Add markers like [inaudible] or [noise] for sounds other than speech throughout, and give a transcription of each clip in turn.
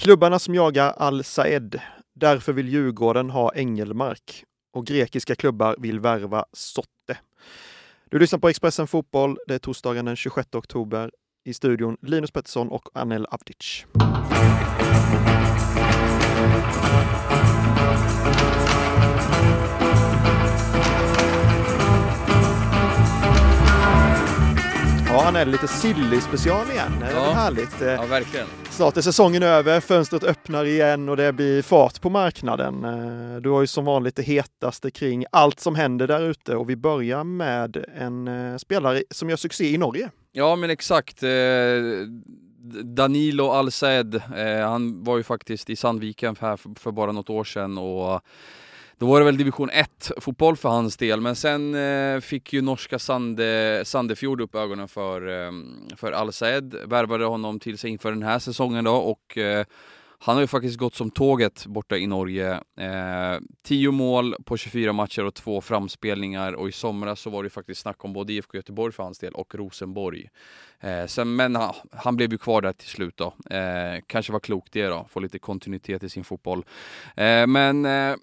Klubbarna som jagar Al-Saed. Därför vill Djurgården ha Engelmark och grekiska klubbar vill värva Sotte. Du lyssnar på Expressen Fotboll. Det är torsdagen den 26 oktober. I studion Linus Pettersson och Anel Avdic. Ja, han är lite silly-special igen. Det är Ja. härligt. Ja, verkligen. Snart är säsongen över, fönstret öppnar igen och det blir fart på marknaden. Eh, Du har ju som vanligt det hetaste kring allt som händer där ute och vi börjar med en eh, spelare som gör succé i Norge. Ja, men exakt. Eh, Danilo Alced, han var ju faktiskt i Sandviken här för, för bara något år sedan och då var det väl division 1 fotboll för hans del, men sen eh, fick ju norska Sande, Sandefjord upp ögonen för, eh, för Alced, värvade honom till sig inför den här säsongen då och eh, han har ju faktiskt gått som tåget borta i Norge. Eh, 10 mål på 24 matcher och två framspelningar och i somras så var det ju faktiskt snack om både IFK Göteborg för hans del och Rosenborg. Eh, sen, men han, han blev ju kvar där till slut då. Eh, kanske var klokt det då, få lite kontinuitet i sin fotboll. Eh, men Eh,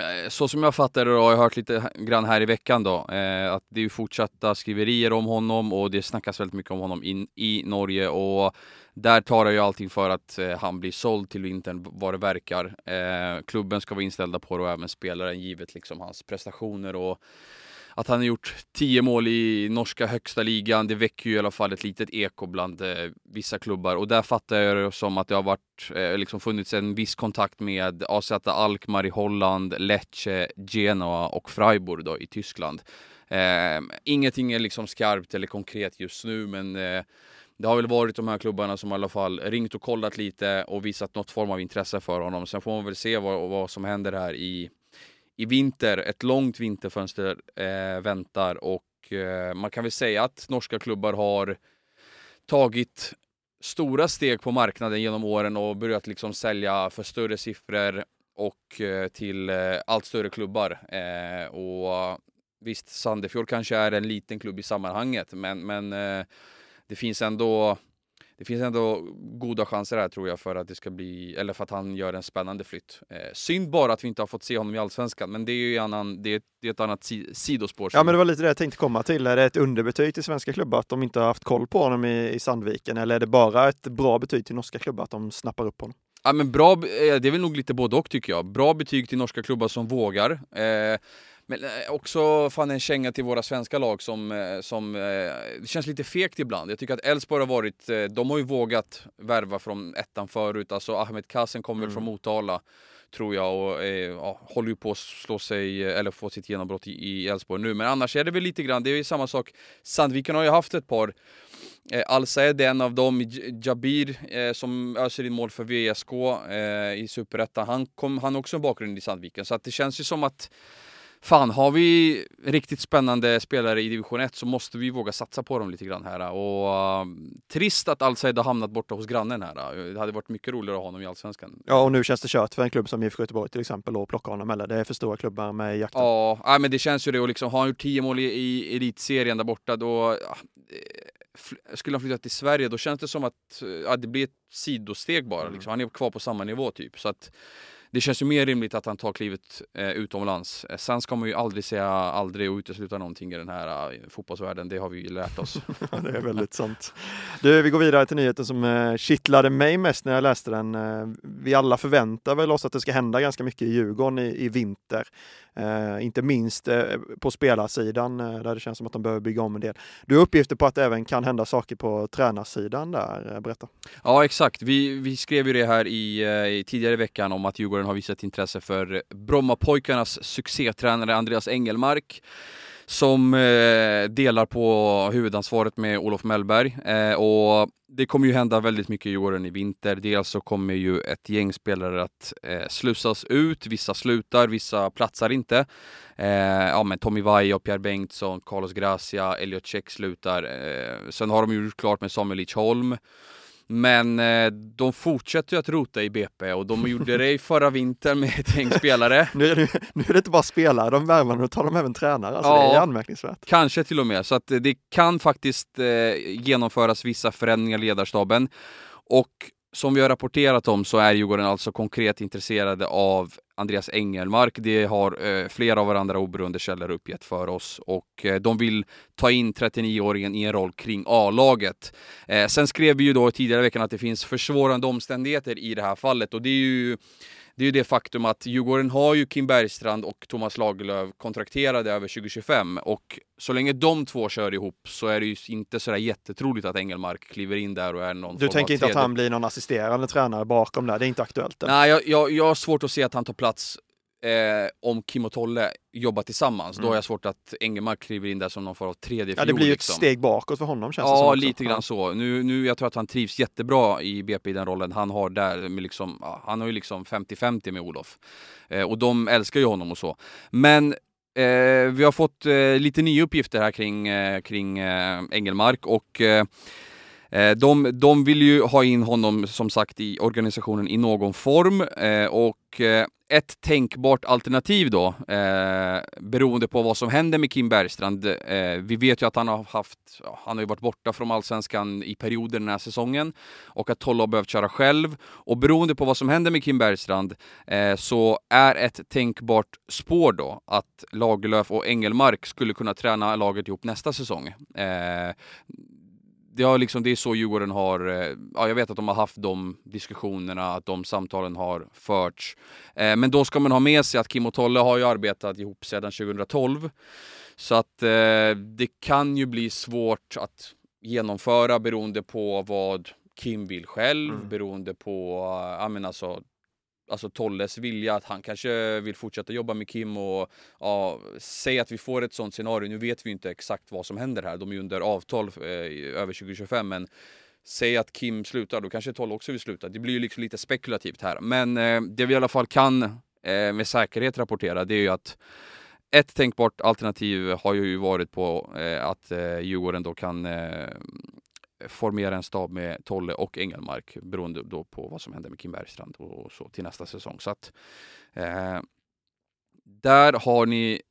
Eh, så som jag fattar det då, jag har hört lite grann här i veckan då, eh, att det är ju fortsatta skriverier om honom och det snackas väldigt mycket om honom in, i Norge och där tar jag ju allting för att eh, han blir såld till vintern vad det verkar. Eh, klubben ska vara inställda på det och även spelaren givet liksom hans prestationer och att han har gjort 10 mål i norska högsta ligan, det väcker ju i alla fall ett litet eko bland eh, vissa klubbar och där fattar jag det som att det har varit, eh, liksom funnits en viss kontakt med AZ Alkmaar i Holland, Lecce, Genoa och Freiburg då i Tyskland. Eh, ingenting är liksom skarpt eller konkret just nu men eh, det har väl varit de här klubbarna som i alla fall ringt och kollat lite och visat något form av intresse för honom. Sen får man väl se vad, vad som händer här i, i vinter. Ett långt vinterfönster eh, väntar och eh, man kan väl säga att norska klubbar har tagit stora steg på marknaden genom åren och börjat liksom sälja för större siffror och eh, till eh, allt större klubbar. Eh, och visst, Sandefjord kanske är en liten klubb i sammanhanget, men, men eh, det finns ändå det finns ändå goda chanser här tror jag för att det ska bli, eller för att han gör en spännande flytt. Eh, synd bara att vi inte har fått se honom i Allsvenskan, men det är ju annan, det är, det är ett annat si, sidospår. Ja, men det var lite det jag tänkte komma till. Är det ett underbetyg till svenska klubbar att de inte har haft koll på honom i, i Sandviken eller är det bara ett bra betyg till norska klubbar att de snappar upp honom? Ja men bra, eh, det är väl nog lite både och tycker jag. Bra betyg till norska klubbar som vågar. Eh, men eh, också fan en känga till våra svenska lag som, eh, som eh, det känns lite fegt ibland. Jag tycker att Elfsborg har varit, de har ju vågat värva från ettan förut. Alltså Ahmed Kassen kommer väl Mm. från Motala tror jag och ja, håller ju på att slå sig, eller få sitt genombrott i Elfsborg nu. Men annars är det väl lite grann, det är ju samma sak. Sandviken har ju haft ett par Eh, Al-Saed är en av dem, Jabir eh, som öser in mål för VSK eh, i Superettan. Han, kom, han har också en bakgrund i Sandviken så att det känns ju som att Fan, har vi riktigt spännande spelare i division 1 så måste vi våga satsa på dem lite grann här. Och uh, trist att Al-Saed har hamnat borta hos grannen här. Det hade varit mycket roligare att ha honom i Allsvenskan. Ja, och nu känns det kört för en klubb som IFK Göteborg till exempel att plocka honom eller det är för stora klubbar med jakten. Ja, nej, men det känns ju det. Och liksom, har han gjort 10 mål i, i elitserien där borta, då ja, skulle han flytta till Sverige, då känns det som att ja, det blir ett sidosteg bara. Mm. Liksom. Han är kvar på samma nivå typ. Så att det känns ju mer rimligt att han tar klivet eh, utomlands. Eh, sen ska man ju aldrig säga aldrig och utesluta någonting i den här eh, fotbollsvärlden. Det har vi ju lärt oss. [laughs] Det är väldigt sant. Du, vi går vidare till nyheten som eh, kittlade mig mest när jag läste den. Eh, vi alla förväntar väl oss att det ska hända ganska mycket i Djurgården i, i vinter. Eh, inte minst eh, på spelarsidan där det känns som att de behöver bygga om en del. Du har uppgifter på att det även kan hända saker på tränarsidan där. Berätta. Ja, exakt. Vi, vi skrev ju det här i, i tidigare i veckan om att Djurgården har visat intresse för Brommapojkarnas succétränare Andreas Engelmark som eh, delar på huvudansvaret med Olof Mellberg. Eh, och det kommer ju hända väldigt mycket i åren i vinter. Dels så kommer ju ett gäng spelare att eh, slussas ut. Vissa slutar, vissa platsar inte. Eh, ja, men Tommy Vaiho, Pierre Bengtsson, Carlos Gracia, Elliot Check slutar. Eh, sen har de ju gjort klart med Samuel Lidsholm. Men eh, de fortsätter ju att rota i BP och de gjorde det i förra vintern med ett gäng spelare. [laughs] Nu är, det, nu är det inte bara spelare de värvar, nu tar de även tränare. Alltså, Det är Ja. anmärkningsvärt. Kanske till och med. Så att det kan faktiskt eh, genomföras vissa förändringar i ledarstaben. Och som vi har rapporterat om så är Djurgården alltså konkret intresserade av Andreas Engelmark. Det har eh, flera av varandra oberoende källor uppgett för oss och eh, de vill ta in 39-åringen i en roll kring A-laget. Eh, sen skrev vi ju då tidigare i veckan att det finns försvårande omständigheter i det här fallet och det är ju det är ju det faktum att Djurgården har ju Kim Bergstrand och Thomas Lagerlöf kontrakterade över 2025 och så länge de två kör ihop så är det ju inte sådär jättetroligt att Engelmark kliver in där och är någon Du tänker inte att han blir någon assisterande tränare bakom där? Det är inte aktuellt? Eller? Nej, jag, jag, jag har svårt att se att han tar plats eh, om Kim och Tolle jobbar tillsammans, mm. då har jag svårt att Engelmark kliver in där som någon form av tredje Ja, det blir ju liksom. ett steg bakåt för honom känns ja, det som. Ja, lite grann så. Nu, nu, jag tror att han trivs jättebra i BP i den rollen han har där. Med liksom, ja, han har ju liksom 50-50 med Olof. Eh, och de älskar ju honom och så. Men eh, vi har fått eh, lite nya uppgifter här kring, eh, kring eh, Engelmark och Eh, de, de vill ju ha in honom som sagt i organisationen i någon form eh, och eh, ett tänkbart alternativ då, eh, beroende på vad som händer med Kim Bergstrand. Eh, vi vet ju att han har haft, han har ju varit borta från Allsvenskan i perioder den här säsongen och att Tolle har behövt köra själv. Och beroende på vad som händer med Kim Bergstrand eh, så är ett tänkbart spår då att Lagerlöf och Engelmark skulle kunna träna laget ihop nästa säsong. Det, har liksom, det är så Djurgården har, eh, ja, jag vet att de har haft de diskussionerna, att de samtalen har förts. Eh, men då ska man ha med sig att Kim och Tolle har ju arbetat ihop sedan 2012. Så att eh, det kan ju bli svårt att genomföra beroende på vad Kim vill själv, mm. beroende på, ja men alltså alltså Tolles vilja att han kanske vill fortsätta jobba med Kim och ja, säg att vi får ett sånt scenario. Nu vet vi inte exakt vad som händer här. De är under avtal eh, över 2025 men säg att Kim slutar, då kanske Tolle också vill sluta. Det blir ju liksom lite spekulativt här. Men eh, det vi i alla fall kan eh, med säkerhet rapportera det är ju att ett tänkbart alternativ har ju varit på eh, att eh, Djurgården då kan eh, formera en stab med Tolle och Engelmark beroende då på vad som händer med Kim Bergstrand och så till nästa säsong. Så att eh, där har ni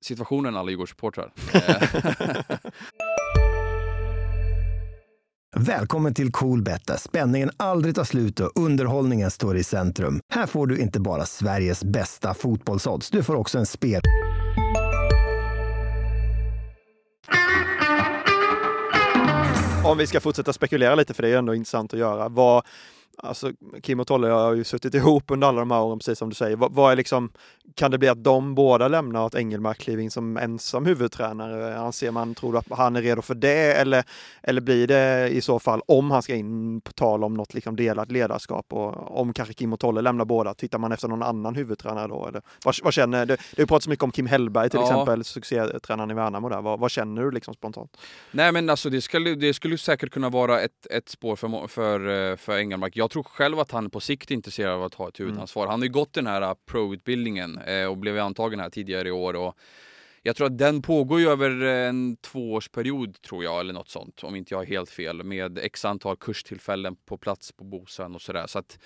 situationen alla Djurgårdssupportrar. Eh. [laughs] Välkommen till Coolbet där spänningen aldrig tar slut och underhållningen står i centrum. Här får du inte bara Sveriges bästa fotbollsodds, du får också en spel... om vi ska fortsätta spekulera lite, för det är ändå intressant att göra. Vad, Alltså, Kim och Tolle har ju suttit [laughs] ihop under alla de här åren, precis som du säger. Vad, vad, är liksom, kan det bli att de båda lämnar och att Engelmark kliver in som ensam huvudtränare? Anser man, tror du att han är redo för det? Eller, eller blir det i så fall, om han ska in på tal om något liksom delat ledarskap och om kanske Kim och Tolle lämnar båda, tittar man efter någon annan huvudtränare då? Eller, vad, vad känner, det, det har pratats mycket om Kim Hellberg till ja. exempel, succétränaren i Värnamo där. Vad, vad, känner du liksom spontant? Nej men alltså det skulle, det skulle säkert kunna vara ett, ett spår för, för, eh, för Engelmark. Jag jag tror själv att han på sikt är intresserad av att ha ett huvudansvar. Mm. Han har ju gått den här uh, pro-utbildningen eh, och blev antagen här tidigare i år. Och jag tror att den pågår ju över en tvåårsperiod tror jag, eller något sånt, om inte jag har helt fel, med x antal kurstillfällen på plats på Bosön och sådär. Så att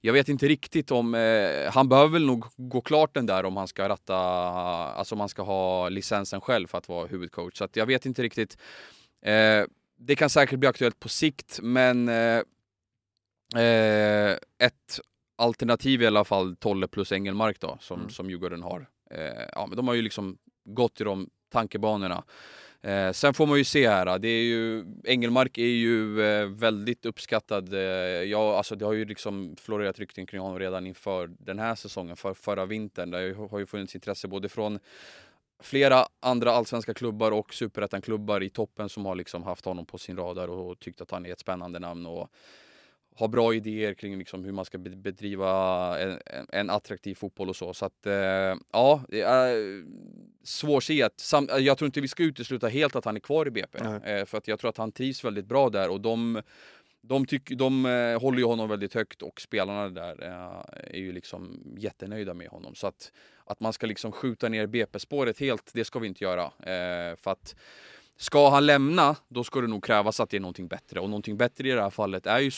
jag vet inte riktigt om, eh, han behöver väl nog gå klart den där om han ska ratta, alltså om han ska ha licensen själv för att vara huvudcoach. Så att jag vet inte riktigt. Eh, det kan säkert bli aktuellt på sikt, men eh, Eh, ett alternativ i alla fall, Tolle plus Engelmark då, som, mm. som Djurgården har. Eh, ja, men de har ju liksom gått i de tankebanorna. Eh, sen får man ju se här, det är ju, Engelmark är ju eh, väldigt uppskattad. Eh, ja, alltså det har ju liksom florerat rykten kring honom redan inför den här säsongen, för förra vintern. Det har ju funnits intresse både från flera andra allsvenska klubbar och superettan-klubbar i toppen som har liksom haft honom på sin radar och tyckt att han är ett spännande namn. Och, har bra idéer kring liksom hur man ska bedriva en, en attraktiv fotboll och så. Så att, eh, ja, det är svårsett. Jag tror inte vi ska utesluta helt att han är kvar i BP. Eh, för att jag tror att han trivs väldigt bra där och de, de, tyck, de eh, håller ju honom väldigt högt och spelarna där eh, är ju liksom jättenöjda med honom. Så att, att man ska liksom skjuta ner BP-spåret helt, det ska vi inte göra. Eh, för att Ska han lämna, då ska det nog krävas att det är någonting bättre. Och någonting bättre i det här fallet är ju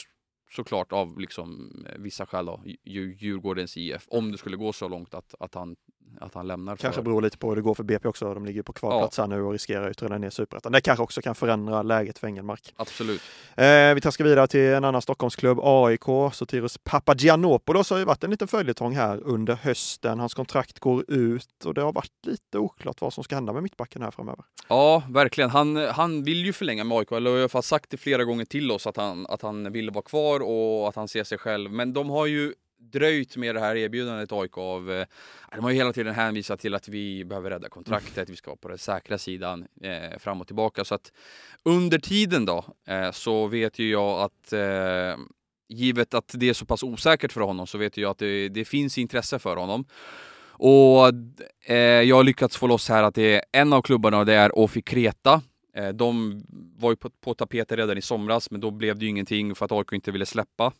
såklart av liksom, eh, vissa skäl då, Djurgårdens IF, om det skulle gå så långt att, att han att han lämnar. Kanske för... beror lite på hur det går för BP också. De ligger på kvalplats här nu och riskerar att trilla ner superettan. Det kanske också kan förändra läget för Engelmark. Absolut. Eh, vi traskar vidare till en annan Stockholmsklubb, AIK. Sotiros Papagiannopoulos har ju varit en liten följetong här under hösten. Hans kontrakt går ut och det har varit lite oklart vad som ska hända med mittbacken här framöver. Ja, verkligen. Han, han vill ju förlänga med AIK, eller har sagt det flera gånger till oss att han, att han vill vara kvar och att han ser sig själv. Men de har ju dröjt med det här erbjudandet AIK av... Eh, de har ju hela tiden hänvisat till att vi behöver rädda kontraktet, vi ska vara på den säkra sidan eh, fram och tillbaka. Så att under tiden då eh, så vet ju jag att eh, givet att det är så pass osäkert för honom så vet jag att det, det finns intresse för honom. Och eh, jag har lyckats få loss här att det är en av klubbarna och det är Ofi Kreta. Eh, de var ju på, på tapeten redan i somras men då blev det ju ingenting för att AIK inte ville släppa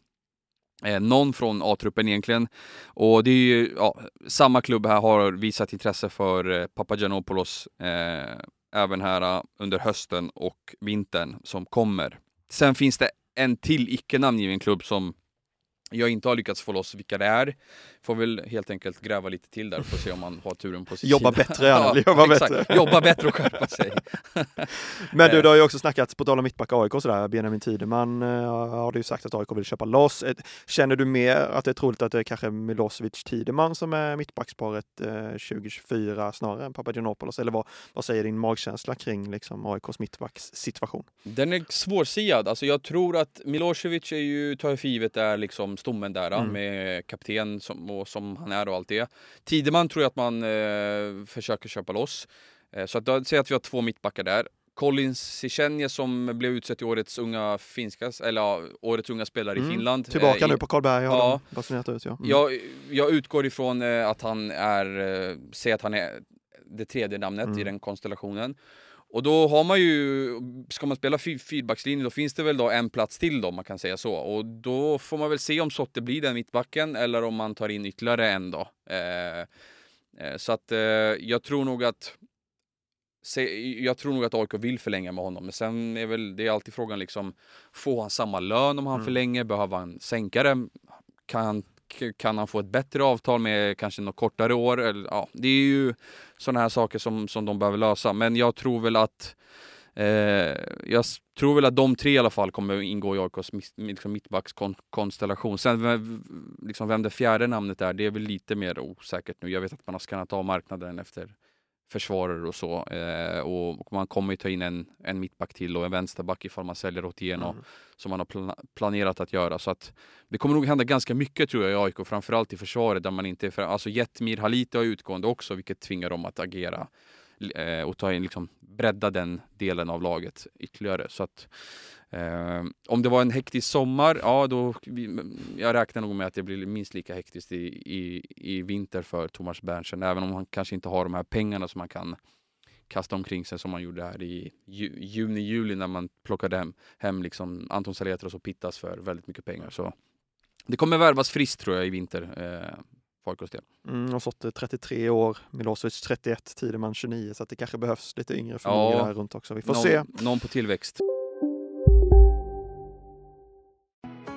Eh, någon från A-truppen egentligen. Och det är ju, ja, samma klubb här har visat intresse för eh, Papagiannopoulos eh, även här eh, under hösten och vintern som kommer. Sen finns det en till icke namngiven klubb som jag inte har lyckats få loss vilka det är. Får väl helt enkelt gräva lite till där för att se om man har turen på sin [laughs] Jobba sida. bättre, [laughs] ja, jobba exakt. bättre. [laughs] Jobba bättre och skärpa sig. Men du, det har ju också snackats, på tal om mittback AIK och sådär, Benjamin Tideman uh, har du ju sagt att AIK vill köpa loss. Känner du mer att det är troligt att det är kanske Milosevic Tideman som är mittbacksparet uh, 2024 snarare än Papagiannopoulos? Eller vad, vad säger din magkänsla kring liksom, AIKs mittbackssituation? Den är svårsiad. Alltså jag tror att Milosevic är ju, tar jag för givet, är liksom stommen där mm. med kapten som, och som han är och allt det. Tideman tror jag att man eh, försöker köpa loss. Eh, så att säger att vi har två mittbackar där. Colin Sichenje som blev utsedd till årets unga finska, eller ja, årets unga spelare mm. i Finland. Tillbaka eh, nu på Karlberg har ja. de basunerat ut ja. Mm. Jag, jag utgår ifrån eh, att han är, eh, säger att han är det tredje namnet mm. i den konstellationen. Och då har man ju, ska man spela fyrbackslinje då finns det väl då en plats till då, man kan säga så. Och då får man väl se om Sotte blir den mittbacken eller om man tar in ytterligare en då. Eh, eh, så att eh, jag tror nog att jag tror nog att AIK vill förlänga med honom, men sen är väl det är alltid frågan liksom, får han samma lön om han mm. förlänger? Behöver han sänka det? Kan kan han få ett bättre avtal med kanske något kortare år? Eller, ja, det är ju sådana här saker som, som de behöver lösa. Men jag tror väl att eh, jag tror väl att de tre i alla fall kommer ingå i AIKs liksom mittbackskonstellation. Sen liksom vem det fjärde namnet är, det är väl lite mer osäkert nu. Jag vet att man har skannat av marknaden efter försvarare och så. Eh, och, man kommer ju ta in en, en mittback till och en vänsterback ifall man säljer Otieno mm. som man har pl planerat att göra. Så att det kommer nog hända ganska mycket tror jag i AIK, framförallt i försvaret där man inte är för, Alltså Jetmir Halite har utgående också, vilket tvingar dem att agera eh, och ta in, liksom, bredda den delen av laget ytterligare. Så att Eh, om det var en hektisk sommar, ja då, jag räknar nog med att det blir minst lika hektiskt i, i, i vinter för Thomas Berntsen, även om han kanske inte har de här pengarna som man kan kasta omkring sig som man gjorde här i ju, juni, juli när man plockade hem, hem liksom Anton Saletros och Pittas för väldigt mycket pengar. Så det kommer värvas friskt tror jag i vinter. Eh, del. Mm, och Sotte 33 år, Milosevic 31, Tideman 29, så att det kanske behövs lite yngre förmågor ja, här runt också. Vi får någon, se. Någon på tillväxt.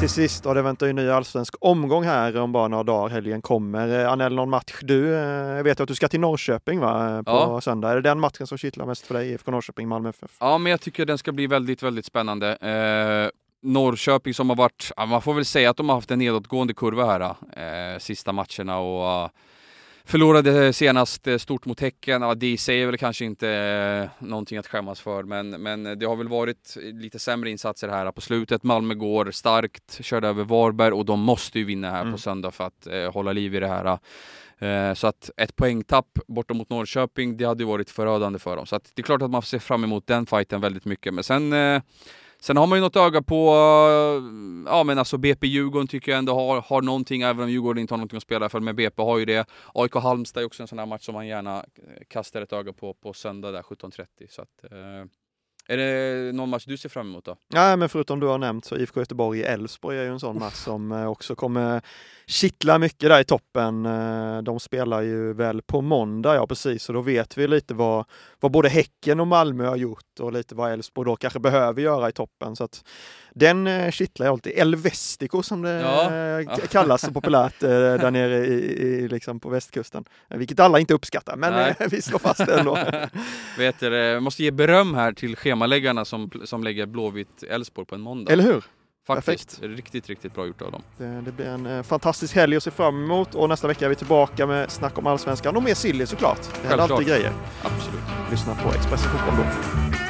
Till sist, och det väntar ju en ny allsvensk omgång här om bara några dagar. Helgen kommer. Eh, Anel, någon match du eh, jag vet att du ska till Norrköping va? på ja. söndag. Är det den matchen som kittlar mest för dig, IFK Norrköping, Malmö FF? Ja, men jag tycker den ska bli väldigt, väldigt spännande. Eh, Norrköping som har varit, man får väl säga att de har haft en nedåtgående kurva här, eh, sista matcherna och Förlorade senast eh, stort mot Häcken. Ja, det säger väl kanske inte eh, någonting att skämmas för, men, men det har väl varit lite sämre insatser här på slutet. Malmö går starkt, körde över Varberg och de måste ju vinna här mm. på söndag för att eh, hålla liv i det här. Eh, så att ett poängtapp borta mot Norrköping, det hade ju varit förödande för dem. Så att det är klart att man ser fram emot den fighten väldigt mycket. Men sen eh, Sen har man ju något öga på, ja men alltså BP Djurgården tycker jag ändå har, har någonting, även om Djurgården inte har någonting att spela för, men BP har ju det. AIK Halmstad är också en sån här match som man gärna eh, kastar ett öga på på söndag där 17.30. Så att, eh, är det någon match du ser fram emot då? Nej, men förutom du har nämnt så IFK Göteborg i Elfsborg är ju en sån match som eh, också kommer kittla mycket där i toppen. Eh, de spelar ju väl på måndag, ja precis, och då vet vi lite vad, vad både Häcken och Malmö har gjort och lite vad Elfsborg då kanske behöver göra i toppen. Så att den eh, kittlar jag alltid. El Vestico som det ja. kallas så populärt där nere i, i, liksom på västkusten. Vilket alla inte uppskattar, men Nej. vi slår fast det ändå. [laughs] vet du, måste ge beröm här till schemaläggarna som, som lägger Blåvitt Elfsborg på en måndag. Eller hur? Faktiskt. Perfekt. Riktigt, riktigt bra gjort av dem. Det, det, blir en eh, fantastisk helg att se fram emot och nästa vecka är vi tillbaka med snack om Allsvenskan och mer silly såklart. Det händer alltid grejer. Absolut. Lyssna på Expressen Fotboll då.